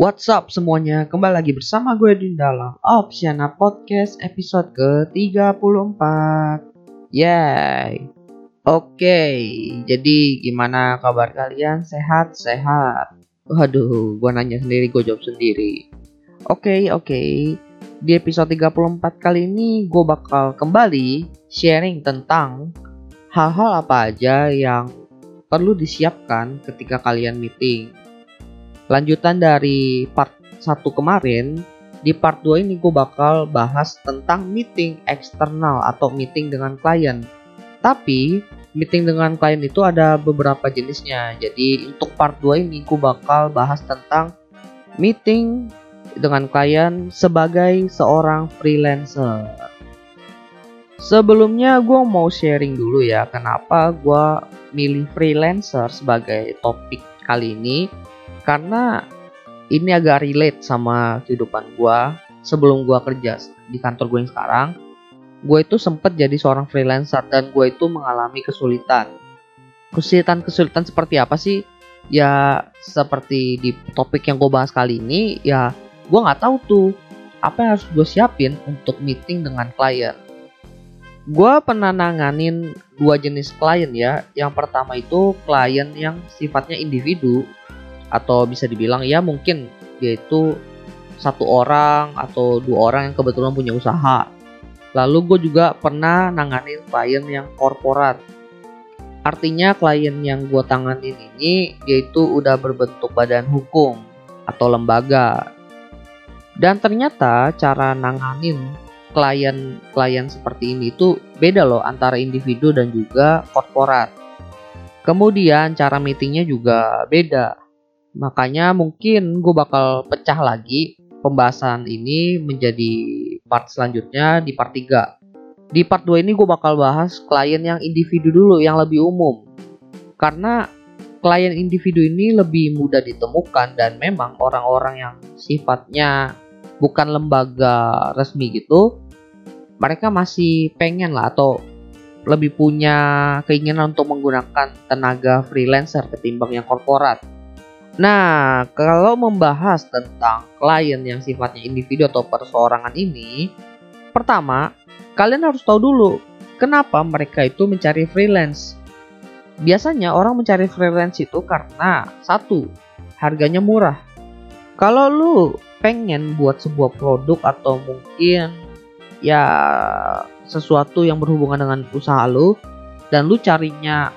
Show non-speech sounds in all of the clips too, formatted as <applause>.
What's up semuanya, kembali lagi bersama gue di dalam Opsiana Podcast episode ke-34. Yay. Oke, jadi gimana kabar kalian? Sehat-sehat? Waduh, gue nanya sendiri, gue jawab sendiri. Oke, oke. Di episode 34 kali ini gue bakal kembali sharing tentang hal-hal apa aja yang perlu disiapkan ketika kalian meeting. Lanjutan dari part 1 kemarin di part 2 ini gue bakal bahas tentang meeting eksternal atau meeting dengan klien. Tapi meeting dengan klien itu ada beberapa jenisnya. Jadi untuk part 2 ini gue bakal bahas tentang meeting dengan klien sebagai seorang freelancer sebelumnya gue mau sharing dulu ya kenapa gue milih freelancer sebagai topik kali ini. Karena ini agak relate sama kehidupan gue sebelum gue kerja di kantor gue yang sekarang. Gue itu sempet jadi seorang freelancer dan gue itu mengalami kesulitan. Kesulitan-kesulitan seperti apa sih? Ya seperti di topik yang gue bahas kali ini ya gue nggak tahu tuh. Apa yang harus gue siapin untuk meeting dengan klien gue pernah nanganin dua jenis klien ya yang pertama itu klien yang sifatnya individu atau bisa dibilang ya mungkin dia itu satu orang atau dua orang yang kebetulan punya usaha. Lalu gue juga pernah nanganin klien yang korporat. Artinya klien yang gue tanganin ini dia itu udah berbentuk badan hukum atau lembaga. Dan ternyata cara nanganin klien-klien seperti ini itu beda loh antara individu dan juga korporat. Kemudian cara meetingnya juga beda. Makanya mungkin gue bakal pecah lagi pembahasan ini menjadi part selanjutnya di part 3. Di part 2 ini gue bakal bahas klien yang individu dulu yang lebih umum. Karena klien individu ini lebih mudah ditemukan dan memang orang-orang yang sifatnya bukan lembaga resmi gitu, mereka masih pengen lah atau lebih punya keinginan untuk menggunakan tenaga freelancer ketimbang yang korporat. Nah, kalau membahas tentang klien yang sifatnya individu atau perseorangan ini, pertama, kalian harus tahu dulu kenapa mereka itu mencari freelance. Biasanya orang mencari freelance itu karena satu, harganya murah. Kalau lu pengen buat sebuah produk atau mungkin ya sesuatu yang berhubungan dengan usaha lu dan lu carinya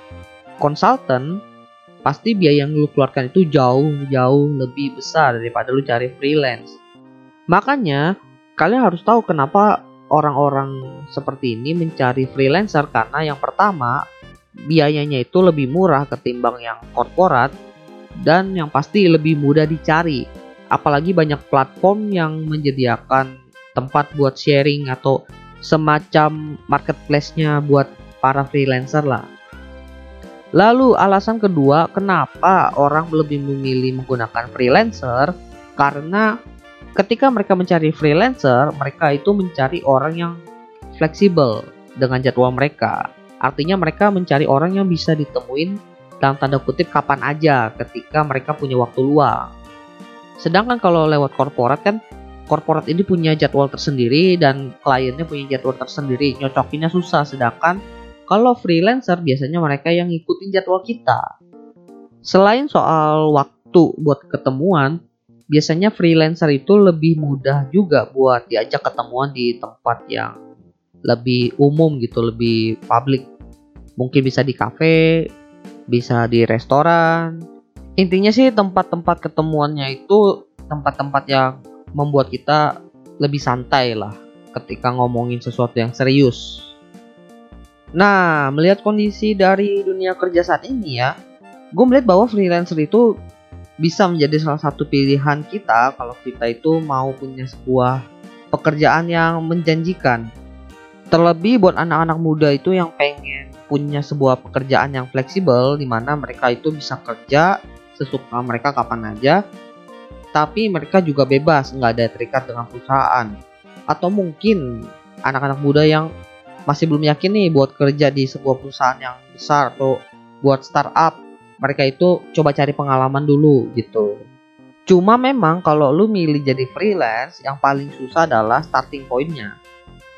konsultan pasti biaya yang lu keluarkan itu jauh-jauh lebih besar daripada lu cari freelance. Makanya kalian harus tahu kenapa orang-orang seperti ini mencari freelancer karena yang pertama biayanya itu lebih murah ketimbang yang korporat dan yang pasti lebih mudah dicari. Apalagi banyak platform yang menyediakan tempat buat sharing atau semacam marketplace-nya buat para freelancer lah. Lalu alasan kedua kenapa orang lebih memilih menggunakan freelancer karena ketika mereka mencari freelancer, mereka itu mencari orang yang fleksibel dengan jadwal mereka. Artinya mereka mencari orang yang bisa ditemuin dalam tanda kutip kapan aja ketika mereka punya waktu luang. Sedangkan kalau lewat korporat kan korporat ini punya jadwal tersendiri dan kliennya punya jadwal tersendiri, nyocokinnya susah sedangkan kalau freelancer biasanya mereka yang ngikutin jadwal kita. Selain soal waktu buat ketemuan, biasanya freelancer itu lebih mudah juga buat diajak ketemuan di tempat yang lebih umum gitu, lebih publik. Mungkin bisa di cafe, bisa di restoran. Intinya sih tempat-tempat ketemuannya itu tempat-tempat yang membuat kita lebih santai lah ketika ngomongin sesuatu yang serius. Nah, melihat kondisi dari dunia kerja saat ini ya, gue melihat bahwa freelancer itu bisa menjadi salah satu pilihan kita kalau kita itu mau punya sebuah pekerjaan yang menjanjikan. Terlebih buat anak-anak muda itu yang pengen punya sebuah pekerjaan yang fleksibel di mana mereka itu bisa kerja sesuka mereka kapan aja tapi mereka juga bebas nggak ada terikat dengan perusahaan. Atau mungkin anak-anak muda yang masih belum yakin nih buat kerja di sebuah perusahaan yang besar atau buat startup mereka itu coba cari pengalaman dulu gitu. Cuma memang kalau lu milih jadi freelance yang paling susah adalah starting pointnya.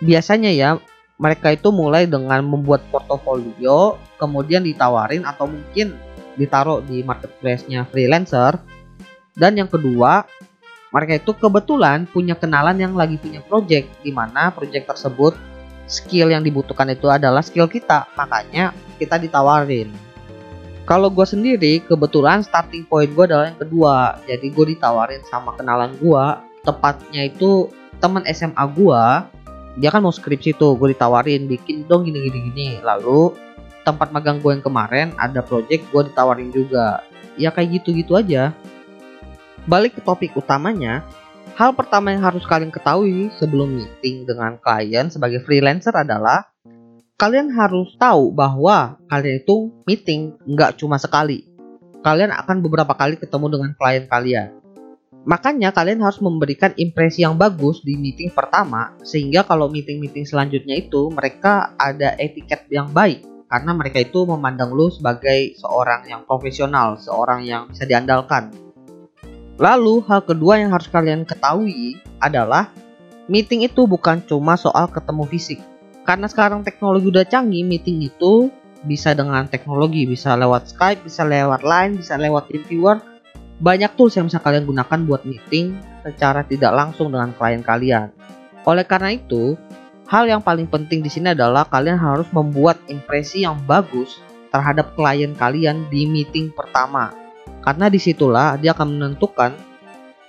Biasanya ya mereka itu mulai dengan membuat portofolio, kemudian ditawarin atau mungkin ditaruh di marketplace-nya freelancer. Dan yang kedua, mereka itu kebetulan punya kenalan yang lagi punya project, di mana project tersebut skill yang dibutuhkan itu adalah skill kita, makanya kita ditawarin. Kalau gue sendiri, kebetulan starting point gue adalah yang kedua, jadi gue ditawarin sama kenalan gue, tepatnya itu teman SMA gue dia kan mau skripsi tuh gue ditawarin bikin dong gini gini gini lalu tempat magang gue yang kemarin ada project gue ditawarin juga. Ya kayak gitu gitu aja. Balik ke topik utamanya hal pertama yang harus kalian ketahui sebelum meeting dengan klien sebagai freelancer adalah kalian harus tahu bahwa kalian itu meeting nggak cuma sekali. Kalian akan beberapa kali ketemu dengan klien kalian. Makanya kalian harus memberikan impresi yang bagus di meeting pertama sehingga kalau meeting-meeting selanjutnya itu mereka ada etiket yang baik karena mereka itu memandang lu sebagai seorang yang profesional, seorang yang bisa diandalkan. Lalu hal kedua yang harus kalian ketahui adalah meeting itu bukan cuma soal ketemu fisik. Karena sekarang teknologi udah canggih, meeting itu bisa dengan teknologi, bisa lewat Skype, bisa lewat Line, bisa lewat TeamViewer, banyak tools yang bisa kalian gunakan buat meeting secara tidak langsung dengan klien kalian. Oleh karena itu, hal yang paling penting di sini adalah kalian harus membuat impresi yang bagus terhadap klien kalian di meeting pertama. Karena di situlah dia akan menentukan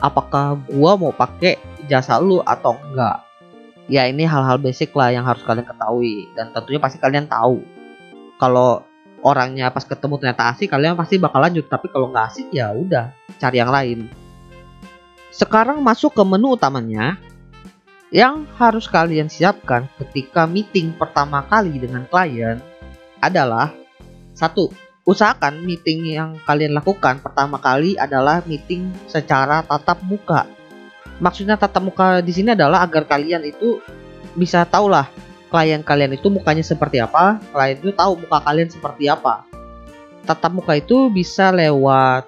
apakah gua mau pakai jasa lu atau enggak. Ya ini hal-hal basic lah yang harus kalian ketahui dan tentunya pasti kalian tahu kalau orangnya pas ketemu ternyata asik kalian pasti bakal lanjut tapi kalau nggak asik ya udah cari yang lain sekarang masuk ke menu utamanya yang harus kalian siapkan ketika meeting pertama kali dengan klien adalah satu usahakan meeting yang kalian lakukan pertama kali adalah meeting secara tatap muka maksudnya tatap muka di sini adalah agar kalian itu bisa tahu lah klien kalian itu mukanya seperti apa, klien itu tahu muka kalian seperti apa. Tatap muka itu bisa lewat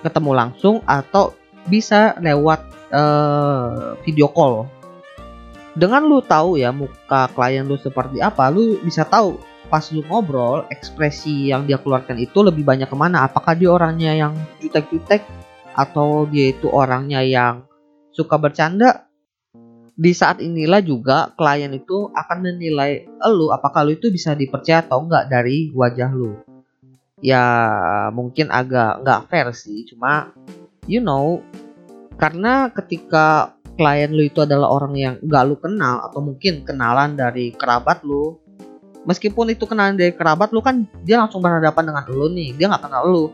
ketemu langsung atau bisa lewat uh, video call. Dengan lu tahu ya muka klien lu seperti apa, lu bisa tahu pas lu ngobrol ekspresi yang dia keluarkan itu lebih banyak ke mana. Apakah dia orangnya yang jutek-jutek atau dia itu orangnya yang suka bercanda di saat inilah juga klien itu akan menilai lu apakah lu itu bisa dipercaya atau enggak dari wajah lu. Ya mungkin agak enggak fair sih, cuma you know karena ketika klien lu itu adalah orang yang enggak lu kenal atau mungkin kenalan dari kerabat lu, meskipun itu kenalan dari kerabat lu kan dia langsung berhadapan dengan lu nih, dia nggak kenal lu.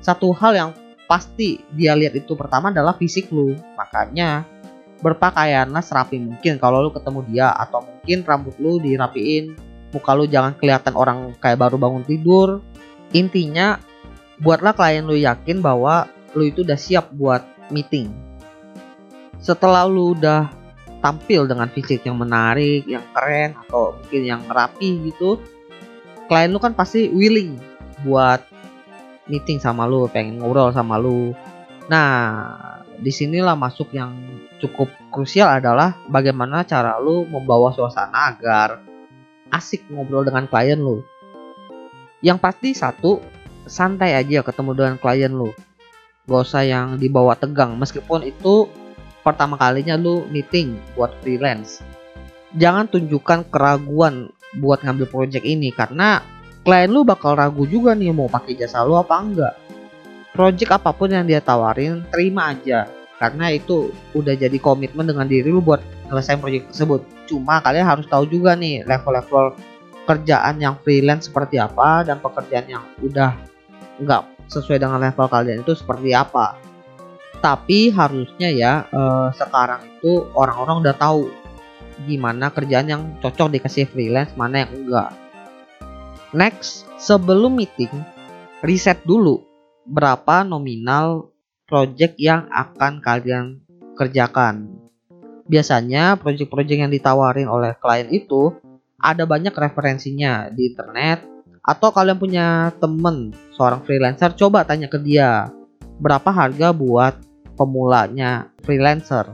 Satu hal yang pasti dia lihat itu pertama adalah fisik lu, makanya berpakaianlah serapi mungkin kalau lu ketemu dia atau mungkin rambut lu dirapiin muka lu jangan kelihatan orang kayak baru bangun tidur. Intinya buatlah klien lu yakin bahwa lu itu udah siap buat meeting setelah lu udah tampil dengan fisik yang menarik yang keren atau mungkin yang rapi gitu klien lu kan pasti willing buat meeting sama lu pengen ngobrol sama lu nah di sinilah masuk yang cukup krusial adalah bagaimana cara lu membawa suasana agar asik ngobrol dengan klien lu. Yang pasti satu, santai aja ketemu dengan klien lu. Gak usah yang dibawa tegang meskipun itu pertama kalinya lu meeting buat freelance. Jangan tunjukkan keraguan buat ngambil project ini karena klien lu bakal ragu juga nih mau pakai jasa lu apa enggak. Project apa pun yang dia tawarin, terima aja karena itu udah jadi komitmen dengan diri lu buat selesai proyek tersebut cuma kalian harus tahu juga nih level-level kerjaan yang freelance seperti apa dan pekerjaan yang udah nggak sesuai dengan level kalian itu seperti apa. Tapi harusnya ya eh, sekarang itu orang-orang udah tahu gimana kerjaan yang cocok dikasih freelance, mana yang enggak. Next, sebelum meeting, riset dulu berapa nominal project yang akan kalian kerjakan. Biasanya project-project yang ditawarin oleh klien itu ada banyak referensinya di internet atau kalian punya temen seorang freelancer coba tanya ke dia berapa harga buat pemulanya freelancer.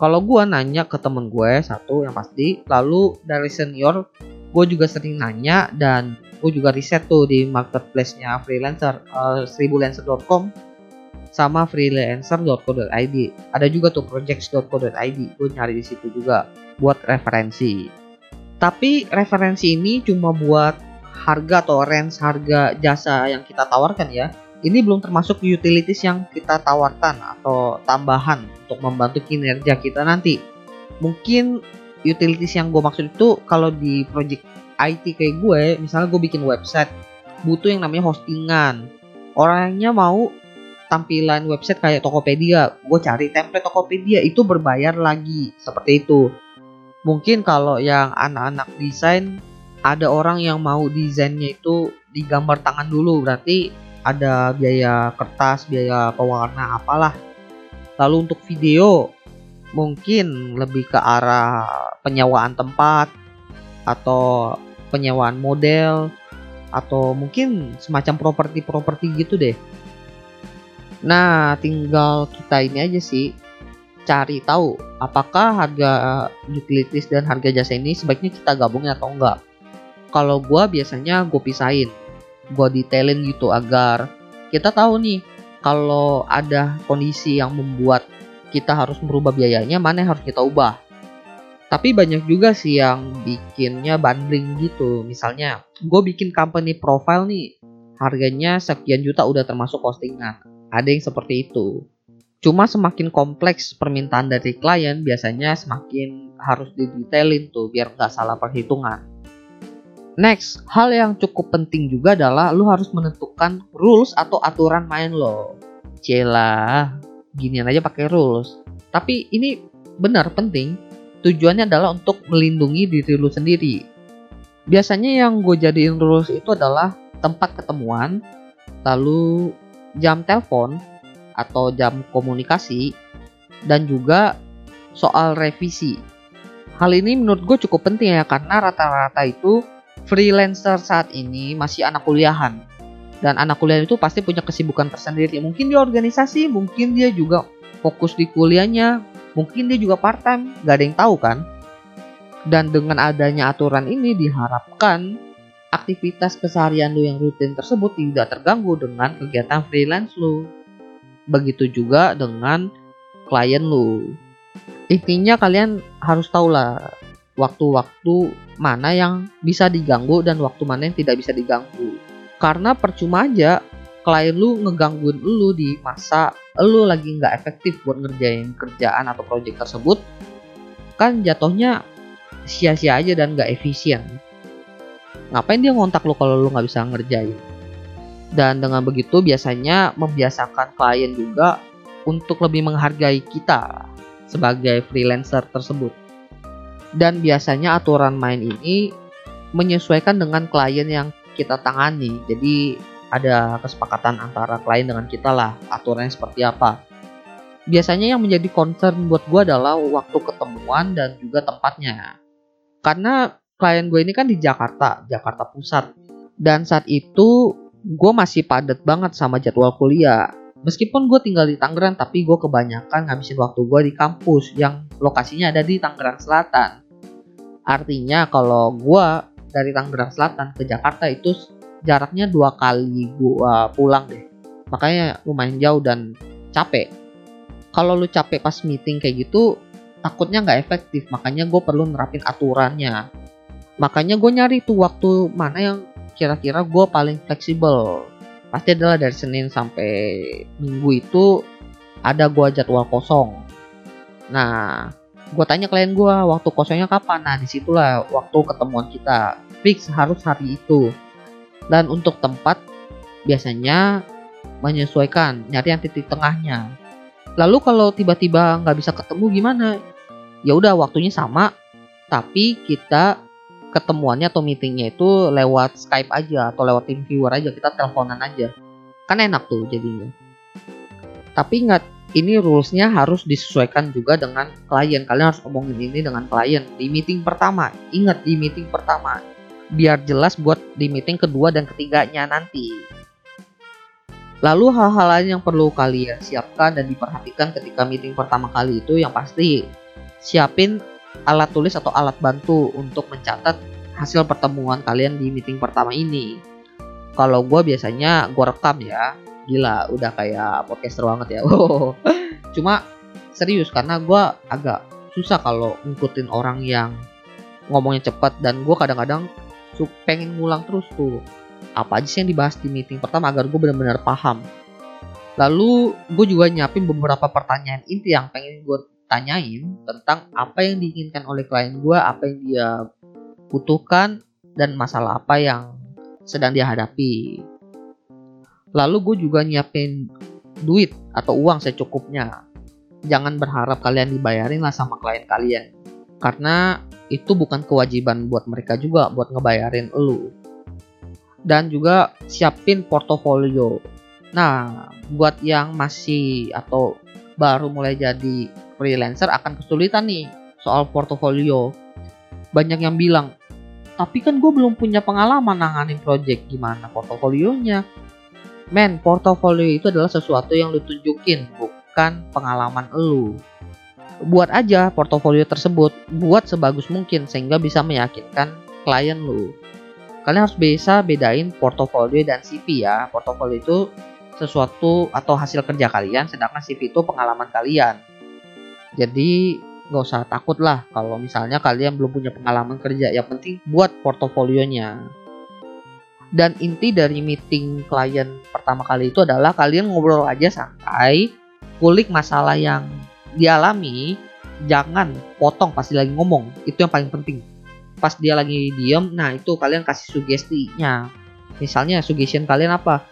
Kalau gue nanya ke temen gue satu yang pasti lalu dari senior gue juga sering nanya dan gue juga riset tuh di marketplace-nya freelancer uh, seribulancer.com sama freelancer.co.id ada juga tuh projects.co.id gue nyari di situ juga buat referensi. Tapi referensi ini cuma buat harga atau range harga jasa yang kita tawarkan ya ini belum termasuk utilities yang kita tawarkan atau tambahan untuk membantu kinerja kita nanti. Mungkin utilities yang gue maksud itu kalau di project IT kayak gue misalnya gue bikin website butuh yang namanya hostingan. Orangnya mau tampilan website kayak Tokopedia gue cari template Tokopedia itu berbayar lagi seperti itu. Mungkin kalau yang anak-anak desain ada orang yang mau desainnya itu digambar tangan dulu berarti ada biaya kertas biaya pewarna apalah. Lalu untuk video mungkin lebih ke arah penyewaan tempat atau penyewaan model atau mungkin semacam properti-properti gitu deh. Nah tinggal kita ini aja sih cari tahu apakah harga utilities dan harga jasa ini sebaiknya kita gabungin atau enggak. Kalau gue biasanya gue pisahin gue detailin gitu agar kita tahu nih kalau ada kondisi yang membuat kita harus merubah biayanya mana yang harus kita ubah. Tapi banyak juga sih yang bikinnya bundling gitu. Misalnya gue bikin company profile nih harganya sekian juta udah termasuk postingan. Ada yang seperti itu. Cuma semakin kompleks permintaan dari klien biasanya semakin harus didetailin tuh biar nggak salah perhitungan Next, hal yang cukup penting juga adalah lu harus menentukan rules atau aturan main lo. Cela, ginian aja pakai rules. Tapi ini benar penting. Tujuannya adalah untuk melindungi diri lu sendiri. Biasanya yang gue jadiin rules itu adalah tempat ketemuan, lalu jam telepon atau jam komunikasi, dan juga soal revisi. Hal ini menurut gue cukup penting ya karena rata-rata itu freelancer saat ini masih anak kuliahan. Dan anak kuliah itu pasti punya kesibukan tersendiri. Mungkin dia organisasi mungkin dia juga fokus di kuliahnya mungkin dia juga part time gak ada yang tahu kan? Dan dengan adanya aturan ini diharapkan aktivitas keseharian lu yang rutin tersebut tidak terganggu dengan kegiatan freelance lu. Begitu juga dengan klien lu. Intinya kalian harus tahu lah waktu-waktu mana yang bisa diganggu dan waktu mana yang tidak bisa diganggu. Karena percuma aja klien lu ngegangguin lu di masa lu lagi nggak efektif buat ngerjain kerjaan atau proyek tersebut, kan jatuhnya sia-sia aja dan nggak efisien. Ngapain dia ngontak lu kalau lu nggak bisa ngerjain? Dan dengan begitu biasanya membiasakan klien juga untuk lebih menghargai kita sebagai freelancer tersebut dan biasanya aturan main ini menyesuaikan dengan klien yang kita tangani. Jadi ada kesepakatan antara klien dengan kita lah aturannya seperti apa. Biasanya yang menjadi concern buat gue adalah waktu ketemuan dan juga tempatnya. Karena klien gue ini kan di Jakarta, Jakarta Pusat. Dan saat itu gue masih padat banget sama jadwal kuliah. Meskipun gue tinggal di Tangerang, tapi gue kebanyakan ngabisin waktu gue di kampus yang lokasinya ada di Tangerang Selatan. Artinya kalau gua dari Tangerang Selatan ke Jakarta itu jaraknya dua kali gua pulang deh. Makanya lumayan jauh dan capek. Kalau lu capek pas meeting kayak gitu, takutnya nggak efektif. Makanya gue perlu nerapin aturannya. Makanya gue nyari tuh waktu mana yang kira-kira gue paling fleksibel. Pasti adalah dari Senin sampai Minggu itu ada gue jadwal kosong. Nah, gue tanya klien gue waktu kosongnya kapan? Nah di situlah waktu ketemuan kita. Fix harus hari itu. Dan untuk tempat biasanya menyesuaikan, nyari yang titik tengahnya. Lalu kalau tiba-tiba nggak bisa ketemu gimana? Ya udah waktunya sama, tapi kita ketemuannya atau meetingnya itu lewat Skype aja atau lewat tim viewer aja kita teleponan aja. Kan enak tuh jadinya. Tapi ingat ini rulesnya harus disesuaikan juga dengan klien. Kalian harus ngomongin ini dengan klien di meeting pertama. Ingat di meeting pertama. Biar jelas buat di meeting kedua dan ketiganya nanti. Lalu hal-hal lain yang perlu kalian siapkan dan diperhatikan ketika meeting pertama kali itu yang pasti siapin alat tulis atau alat bantu untuk mencatat hasil pertemuan kalian di meeting pertama ini. Kalau gue biasanya gue rekam ya, gila udah kayak podcaster banget ya. <laughs> Cuma serius karena gue agak susah kalau ngikutin orang yang ngomongnya cepat dan gue kadang-kadang pengen ngulang terus tuh apa aja sih yang dibahas di meeting pertama agar gue benar-benar paham. Lalu gue juga nyiapin beberapa pertanyaan inti yang pengen gue tanyain tentang apa yang diinginkan oleh klien gue, apa yang dia butuhkan, dan masalah apa yang sedang dia hadapi. Lalu gue juga nyiapin duit atau uang secukupnya. Jangan berharap kalian dibayarin lah sama klien kalian. Karena itu bukan kewajiban buat mereka juga buat ngebayarin lu. Dan juga siapin portofolio. Nah, buat yang masih atau baru mulai jadi freelancer akan kesulitan nih soal portofolio. Banyak yang bilang, tapi kan gue belum punya pengalaman nanganin project gimana portofolionya. Men, portofolio itu adalah sesuatu yang lu tunjukin, bukan pengalaman lu. Buat aja portofolio tersebut, buat sebagus mungkin sehingga bisa meyakinkan klien lu. Kalian harus bisa bedain portofolio dan CV ya. Portofolio itu sesuatu atau hasil kerja kalian, sedangkan CV itu pengalaman kalian. Jadi nggak usah takut lah kalau misalnya kalian belum punya pengalaman kerja. Yang penting buat portofolionya. Dan inti dari meeting klien pertama kali itu adalah kalian ngobrol aja santai, kulik masalah yang dialami, jangan potong pasti lagi ngomong. Itu yang paling penting. Pas dia lagi diem, nah itu kalian kasih sugestinya. Misalnya suggestion kalian apa?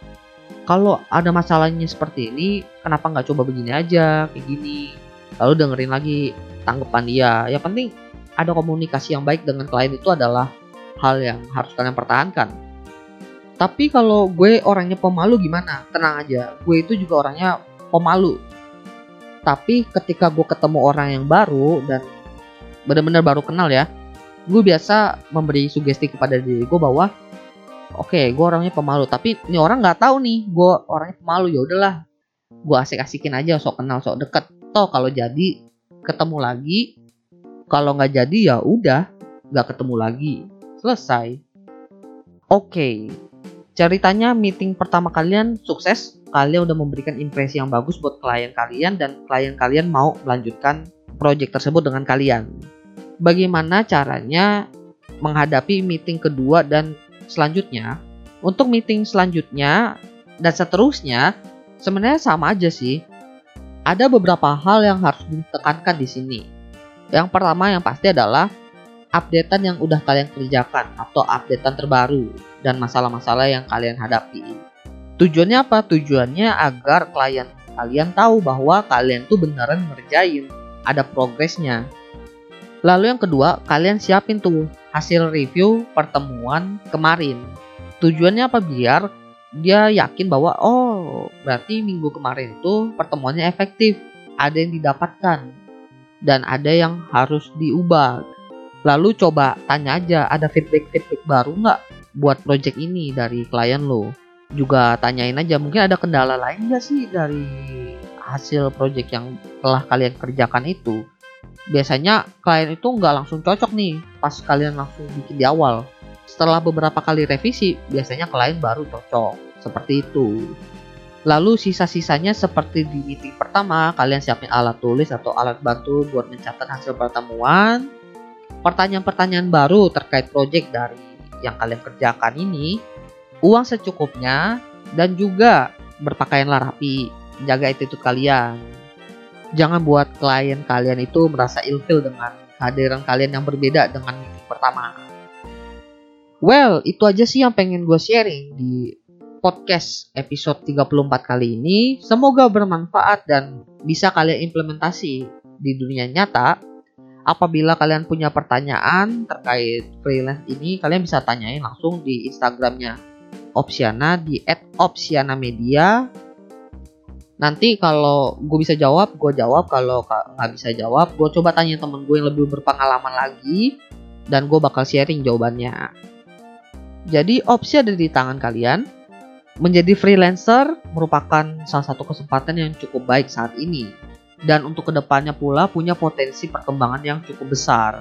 Kalau ada masalahnya seperti ini, kenapa nggak coba begini aja, kayak gini? lalu dengerin lagi tanggapan dia yang penting ada komunikasi yang baik dengan klien itu adalah hal yang harus kalian pertahankan tapi kalau gue orangnya pemalu gimana? Tenang aja gue itu juga orangnya pemalu. Tapi ketika gue ketemu orang yang baru dan benar-benar baru kenal ya gue biasa memberi sugesti kepada diri gue bahwa oke okay, gue orangnya pemalu tapi ini orang nggak tahu nih gue orangnya pemalu ya udahlah gue asik-asikin aja sok kenal sok deket. Toh kalau jadi ketemu lagi kalau nggak jadi ya udah nggak ketemu lagi selesai. Oke okay. Ceritanya meeting pertama kalian sukses. Kalian udah memberikan impresi yang bagus buat klien kalian dan klien kalian mau melanjutkan project tersebut dengan kalian. Bagaimana caranya menghadapi meeting kedua dan selanjutnya? Untuk meeting selanjutnya dan seterusnya sebenarnya sama aja sih. Ada beberapa hal yang harus ditekankan di sini. Yang pertama yang pasti adalah updatean yang udah kalian kerjakan atau updatean terbaru dan masalah-masalah yang kalian hadapi. Tujuannya apa? Tujuannya agar klien kalian tahu bahwa kalian tuh beneran ngerjain, ada progresnya. Lalu yang kedua, kalian siapin tuh hasil review pertemuan kemarin. Tujuannya apa? Biar dia yakin bahwa oh berarti minggu kemarin itu pertemuannya efektif ada yang didapatkan dan ada yang harus diubah lalu coba tanya aja ada feedback feedback baru nggak buat project ini dari klien lo juga tanyain aja mungkin ada kendala lain nggak sih dari hasil project yang telah kalian kerjakan itu biasanya klien itu nggak langsung cocok nih pas kalian langsung bikin di awal setelah beberapa kali revisi, biasanya klien baru cocok. Seperti itu. Lalu sisa-sisanya seperti di meeting pertama, kalian siapin alat tulis atau alat bantu buat mencatat hasil pertemuan. Pertanyaan-pertanyaan baru terkait project dari yang kalian kerjakan ini. Uang secukupnya dan juga berpakaianlah rapi. Jaga attitude kalian. Jangan buat klien kalian itu merasa ilfil dengan kehadiran kalian yang berbeda dengan meeting pertama. Well, itu aja sih yang pengen gue sharing di podcast episode 34 kali ini. Semoga bermanfaat dan bisa kalian implementasi di dunia nyata. Apabila kalian punya pertanyaan terkait freelance ini, kalian bisa tanyain langsung di Instagramnya Opsiana di @opsianamedia. Nanti kalau gue bisa jawab, gue jawab. Kalau nggak bisa jawab, gue coba tanya temen gue yang lebih berpengalaman lagi dan gue bakal sharing jawabannya. Jadi opsi ada di tangan kalian. Menjadi freelancer merupakan salah satu kesempatan yang cukup baik saat ini. Dan untuk ke depannya pula punya potensi perkembangan yang cukup besar.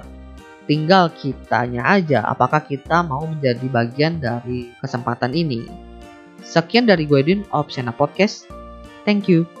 Tinggal kitanya aja apakah kita mau menjadi bagian dari kesempatan ini. Sekian dari gue Din, Podcast. Thank you.